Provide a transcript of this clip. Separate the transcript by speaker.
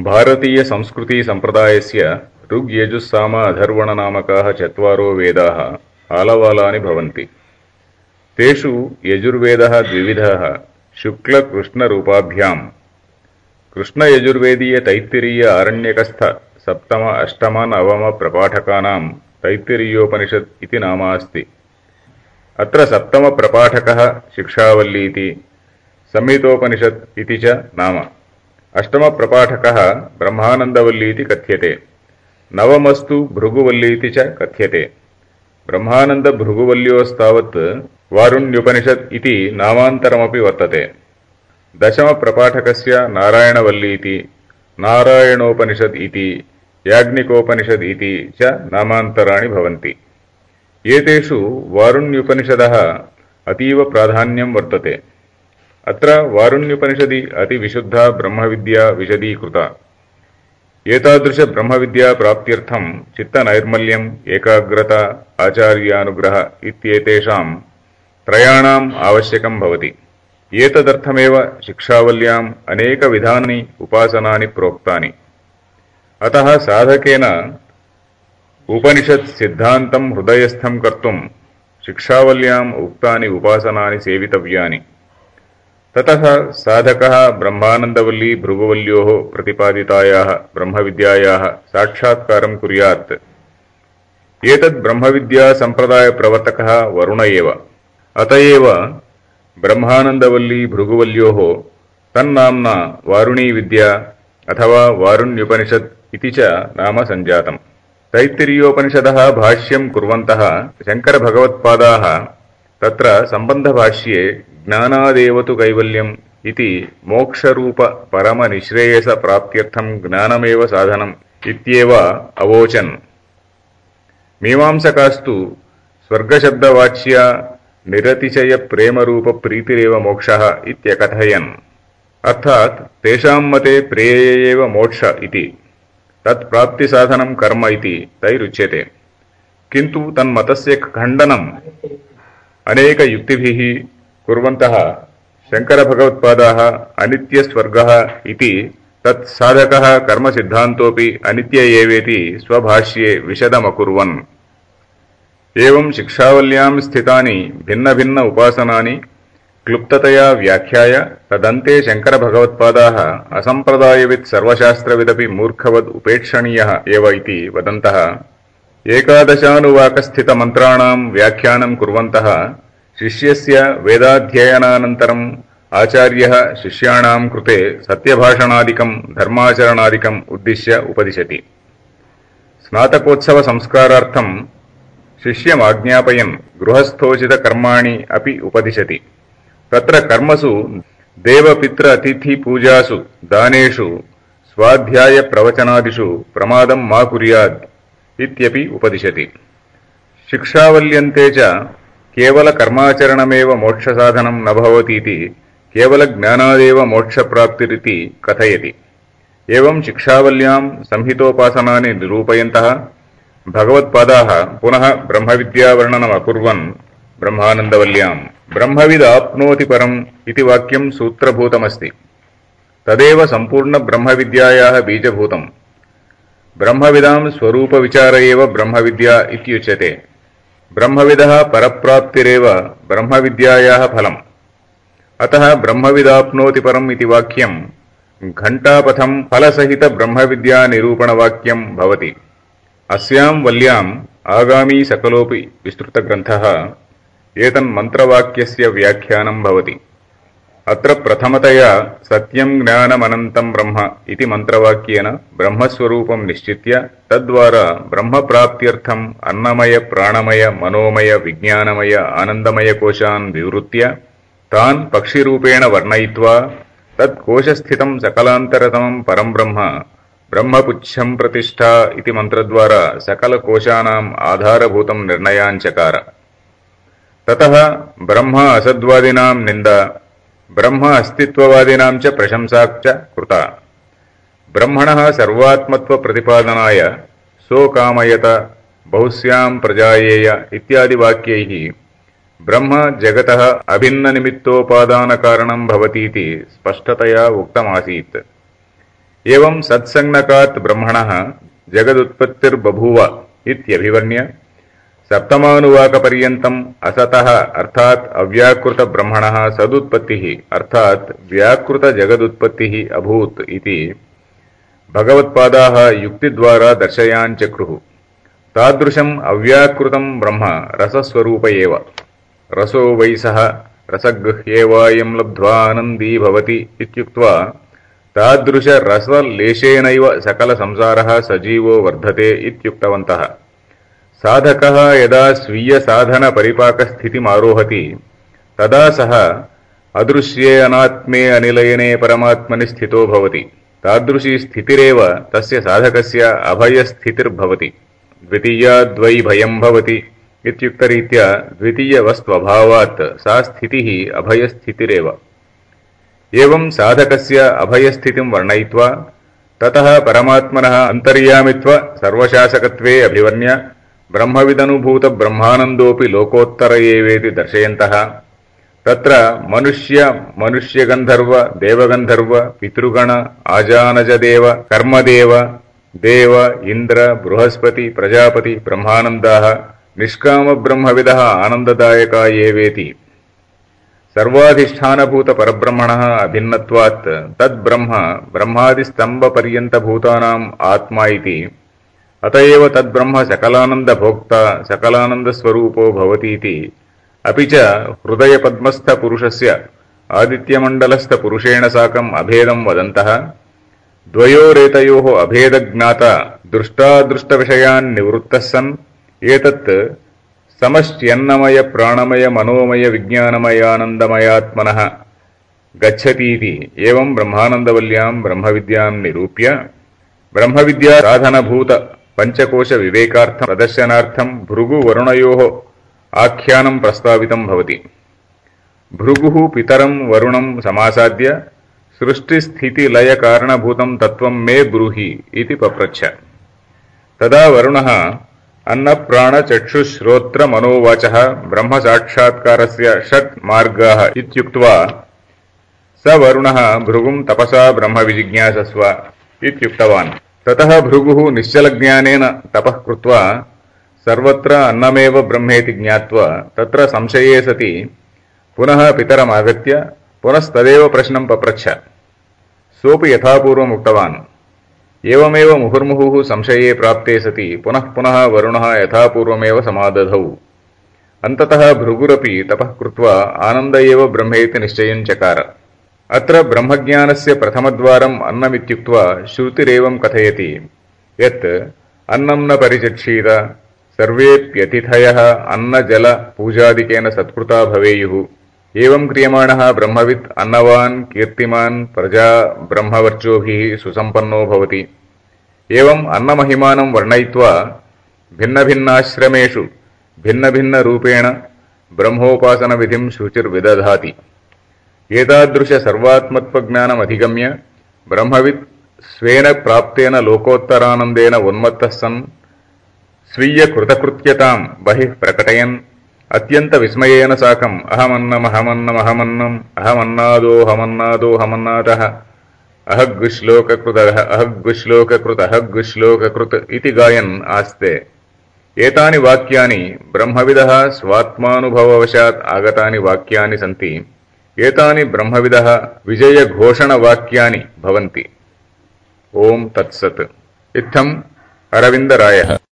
Speaker 1: भारतीयसंस्कृतिसम्प्रदायस्य ऋग्यजुस्साम अथर्वणनामकाः चत्वारो वेदाः आलवालानि भवन्ति। तेषु यजुर्वेदः द्विविधः शुक्लकृष्णरूपाभ्याम्। कृष्णयजुर्वेदीयतैत्तिरीय आरण्यकस्थ सप्तम अष्टम नवमप्रपाठकानां तैत्तिरीयोपनिषत् इति नाम अस्ति। अत्र सप्तमप्रपाठकः शिक्षावल्लीति संहितोपनिषत् इति च नाम ಅಷ್ಟಮಪ್ರಪಾಠಕಃ ಬ್ರಹ್ಮಾನಂದವಲ್ಲೀತಿ ಕಥ್ಯತೆ. ನವಮಸ್ತು ಭೃಗುವಲ್ಲೀತಿ ಚ ಕಥ್ಯತೆ. ಬ್ರಹ್ಮಾನಂದ ಭೃಗುವಲ್ಯೋಸ್ತಾವತ್ ವಾರುಣ್ಯುಪನಿಷತ್ ಇತಿ ನಾಮಾಂತರಮಪಿ ವರ್ತತೆ. ದಶಮಪ್ರಪಾಠಕಸ್ಯ ನಾರಾಯಣವಲ್ಲೀತಿ ನಾರಾಯಣೋಪನಿಷತ್ ಇತಿ ಯಾಜ್ಞಿಕೋಪನಿಷದ್ ಇತಿ ಚ ನಾಮಾಂತರಾಣಿ ಭವಂತಿ. ಏತೇಷು ವಾರುಣ್ಯುಪನಿಷದಃ ಅತೀವ ಪ್ರಾಧಾನ್ಯಂ ವರ್ತತೆ. అత్ర వారుణ్యుపనిషది అతి విశుద్ధ బ్రహ్మవిద్యా విశదీకృత. ఏతాదృశ బ్రహ్మవిద్యా ప్రాప్త్యర్థం చిత్తనైర్మల్యం ఏకాగ్రత ఆచార్యానుగ్రహ ఇత్యేతేషాం త్రయాణం ఆవశ్యకం భవతి. ఏతదర్థమేవ శిక్షావల్యాం అనేక విధాని ఉపాసనాని ప్రోక్తాని. అత సాధకేన ఉపనిషత్ సిద్ధాంతం హృదయస్థం కర్తుం శిక్షావల్యాం ఉక్తాని ఉపాసనాని సేవితవ్యాని. ततः साधकः ब्रह्मानन्दवल्ली भृगुवल्योः प्रतिपादितायाः ब्रह्मविद्यायाः साक्षात्कारं कुर्यात्। एतद् ब्रह्मविद्यासम्प्रदायप्रवर्तकः वरुण एव। अत एव ब्रह्मानन्दवल्ली भृगुवल्योः तन्नाम्ना वारुणीविद्या अथवा वारुण्युपनिषत् इति च नाम सञ्जातम्। तैत्तिरीयोपनिषदः भाष्यं कुर्वन्तः शङ्करभगवत्पादाः तत्र सम्बन्धभाष्ये జ్ఞానాదేవతు కైవల్యం ఇది మోక్షరూప పరమ నిశ్రేయస ప్రాప్త్యర్థం జ్ఞానమేవ సాధనం ఇత్యేవ అవోచన్. మీమాంసకాస్తు స్వర్గశబ్దవాచ్య నిరతిశయ ప్రేమరూప ప్రీతిరేవ మోక్ష ఇత్యకథయన్. అర్థాత్ తేషాం మతే ప్రేయేవ మోక్ష ఇది. తత్ప్రాప్తి సాధనం కర్మ ఇది తైరుచ్యతే కింటు తన్మత ఖండనం అనేక యుక్తిభిః कुर्वन्तः शङ्करभगवत्पादाः अनित्यस्वर्गः इति तत् साधकः कर्मसिद्धान्तोऽपि अनित्य एवेति स्वभाष्ये विशदमकुर्वन्। एवं शिक्षावल्यां स्थितानि भिन्नभिन्न उपासनानि क्लुप्ततया व्याख्याय तदन्ते शङ्करभगवत्पादाः असम्प्रदायवित् सर्वशास्त्रविदपि मूर्खवद् उपेक्षणीयः एव इति वदन्तः। एकादशानुवाकस्थितमन्त्राणां व्याख्यानं कुर्वन्तः शिष्यस्य वेदाध्ययनानन्तरम् आचार्यः शिष्याणां कृते सत्यभाषणादिकं धर्माचरणादिकम् उद्दिश्य उपदिशति। स्नातकोत्सवसंस्कारार्थं शिष्यमाज्ञापयन् गृहस्थोचितकर्माणि अपि उपदिशति। तत्र कर्मसु देवपित्र अतिथिपूजासु दानेषु, स्वाध्यायप्रवचनादिषु, प्रमादं मा कुर्यात् इत्यपि उपदिशति। शिक्षावल्यन्ते च केवलकर्माचरणमेव मोक्षसाधनं न भवतीति केवलज्ञानादेव मोक्षप्राप्तिरिति कथयति। एवं शिक्षावल्यां संहितोपासनानि निरूपयन्तः भगवत्पादाः पुनः ब्रह्मविद्यावर्णनमकुर्वन् ब्रह्मविदाप्नोति परम् इति वाक्यं सूत्रभूतमस्ति। तदेव सम्पूर्णब्रह्मविद्यायाः बीजभूतम्। ब्रह्मविदां स्वरूपविचार एव ब्रह्मविद्या इत्युच्यते ब्रह्मविदः परप्राप्तिरेव ब्रह्मविद्यायाः फलम्। अतः ब्रह्मविदाप्नोति परम् इति वाक्यं घण्टापथं फलसहितब्रह्मविद्यानिरूपणवाक्यं भवति। अस्यां वल्याम् आगामी सकलोऽपि विस्तृतग्रन्थः। एतन्मन्त्रवाक्यस्य व्याख्यानं भवति। अत्र प्रथमतया सत्यं ज्ञानमनन्तं ब्रह्म इति मन्त्रवाक्येन ब्रह्मस्वरूपं निश्चित्य तद्वारा ब्रह्मप्राप्त्यर्थम् अन्नमय प्राणमय मनोमय विज्ञानमय आनन्दमयकोशान् विवृत्य तान् पक्षिरूपेण वर्णयित्वा तत्कोशस्थितं सकलान्तरतमं परं ब्रह्म ब्रह्मपुच्छं प्रतिष्ठा इति मन्त्रद्वारा सकलकोशानाम् आधारभूतं निर्णयाञ्चकार। ततः ब्रह्म असद्वादिनां निन्दा ब्रह्म अस्तित्ववादिनां च प्रशंसा च कृता। ब्रह्मणः सर्वात्मत्वप्रतिपादनाय सोकामयत बहुस्यां प्रजायेय इत्यादिवाक्यैः ब्रह्म जगतः अभिन्ननिमित्तोपादानकारणं भवतीति स्पष्टतया उक्तमासीत्। एवं सत्सङ्गकात् ब्रह्मणः जगदुत्पत्तिर्बभूव इत्यभिवर्ण्य सप्तमानुवाकपर्यन्तम् असतः अर्थात् अव्याकृतब्रह्मणः सदुत्पत्तिः अर्थात् व्याकृतजगदुत्पत्तिः अभूत् इति भगवत्पादाः युक्तिद्वारा दर्शयाञ्चक्रुः तादृशम् अव्याकृतम् ब्रह्म रसस्वरूप एव। रसो वै सः रसगृह्येवायम् लब्ध्वा आनन्दी भवति इत्युक्त्वा तादृशरसलेशेनैव सकलसंसारः सजीवो वर्धते इत्युक्तवन्तः साधकः यदा स्वीयसाधनपरिपाकस्थितिमारोहति, तदा सः अदृश्ये अनात्मे अनिलयने परमात्मनि स्थितो भवति। तादृशी स्थितिरेव तस्य साधकस्य अभयस्थितिर्भवति। द्वितीयाद्वै भयम् भवति इत्युक्तरीत्या द्वितीयवस्त्वभावात् सा स्थितिः अभयस्थितिरेव। एवं साधकस्य अभयस्थितिम् वर्णयित्वा, ततः परमात्मनः अन्तर्यामित्व सर्वशासकत्वे अभिवर्ण्य ಬ್ರಹ್ಮವಿದನುಭೂತ ಬ್ರಹ್ಮಾನಂದೋಪಿ ಲೋಕೋತ್ತರ ಏವೇತಿ ದರ್ಶಯಂತಹ. ತತ್ರ ಮನುಷ್ಯ, ಮನುಷ್ಯಗಂಧರ್ವ, ದೇವಗಂಧರ್ವ, ಪಿತೃಗಣ ಆಜಾನಜ ದೇವ ಕರ್ಮದೇವ, ದೇವ, ಇಂದ್ರ, ಬೃಹಸ್ಪತಿ, ಪ್ರಜಾಪತಿ ಬ್ರಹ್ಮಾನಂದ ನಿಷ್ಕಾಮ ಬ್ರಹ್ಮವಿದ ಆನಂದದಾಯಕ ಏವೇತಿ ಸರ್ವಾಧಿಷ್ಠಾನಭೂತ ಪರಬ್ರಹ್ಮಣ ಅಭಿನ್ನತ್ವಾತ್. ತದ್ ಬ್ರಹ್ಮ ಬ್ರಹ್ಮಾದಿಸ್ತಂಭ ಪರ್ಯಂತ ಭೂತಾನಾಂ ಆತ್ಮ ಇತಿ. अत एव तद्ब्रह्म सकलानन्दभोक्ता सकलानन्दस्वरूपो भवतीति। अपि च हृदयपद्मस्थपुरुषस्य आदित्यमण्डलस्थपुरुषेण साकम् अभेदम् वदन्तः। द्वयोरेतयोः अभेदज्ञाता दृष्टादृष्टविषयान् निवृत्तः सन्। एतत् समष्ट्यन्नमयप्राणमयमनोमयविज्ञानमयानन्दमयात्मनः गच्छतीति। एवम् ब्रह्मानन्दवल्याम् ब्रह्मविद्याम् निरूप्य ब्रह्मविद्या साधनभूतपञ्चकोशविवेकार्थम् प्रदर्शनार्थम् भृगुवरुणयोः आख्यानम् प्रस्तावितम् भवति। भृगुः पितरम् वरुणम् समासाद्य सृष्टिस्थितिलयकारणभूतम् तत्त्वम् मे ब्रूहि इति पप्रच्छ। तदा वरुणः, अन्नप्राणचक्षुश्रोत्रमनोवाचः, ब्रह्मसाक्षात्कारस्य षट् मार्गाः इत्युक्त्वा, स वरुणः भृगुम् तपसा ब्रह्मविजिज्ञासस्व इत्युक्तवान्। ततः भृगुः निश्चलज्ञानेन तपः कृत्वा सर्वत्र अन्नमेव ब्रह्मेति ज्ञात्वा तत्र संशये सति पुनः पितरमागत्य पुनस्तदेव प्रश्नम् पप्रच्छ। सोऽपि यथापूर्वम् उक्तवान्। एवमेव मुहुर्मुहुः संशये प्राप्ते सति पुनः पुनः वरुणः यथापूर्वमेव समादधौ। अन्ततः भृगुरपि तपः कृत्वा आनन्द एव ब्रह्मेति निश्चयम् चकार अत्र ब्रह्मज्ञानस्य प्रथमद्वारम् अन्नमित्युक्त्वा श्रुतिरेवम् कथयति यत् अन्नम् न परिचक्षीत सर्वेऽप्यतिथयः अन्नजलपूजादिकेन सत्कृता भवेयुः। एवम् क्रियमाणः ब्रह्मवित् अन्नवान् कीर्तिमान् प्रजा ब्रह्मवर्चोभिः सुसम्पन्नो भवति। एवम् अन्नमहिमानं वर्णयित्वा भिन्नभिन्नाश्रमेषु भिन्नभिन्नरूपेण ब्रह्मोपासनविधिम् शुचिर्विदधाति एतादृशसर्वात्मत्वज्ञानमधिगम्य ब्रह्मवित् स्वेन प्राप्तेन लोकोत्तरानन्देन उन्मत्तः सन् स्वीयकृतकृत्यताम् बहिः प्रकटयन् अत्यन्तविस्मयेन साकम् अहमन्नमहमन्नमहमन्नम् अहमन्नादोऽहमन्नादोऽहमन्नादः अहग्विश्लोककृतः अहग्विश्लोककृत अहग्विश्लोककृत् इति गायन् आस्ते। एतानि वाक्यानि ब्रह्मविदः स्वात्मानुभववशात् आगतानि वाक्यानि सन्ति एतानि ब्रह्मविदः विजयघोषणवाक्यानि भवन्ति। ओम् तत्सत्। इत्थम् अरविन्दरायः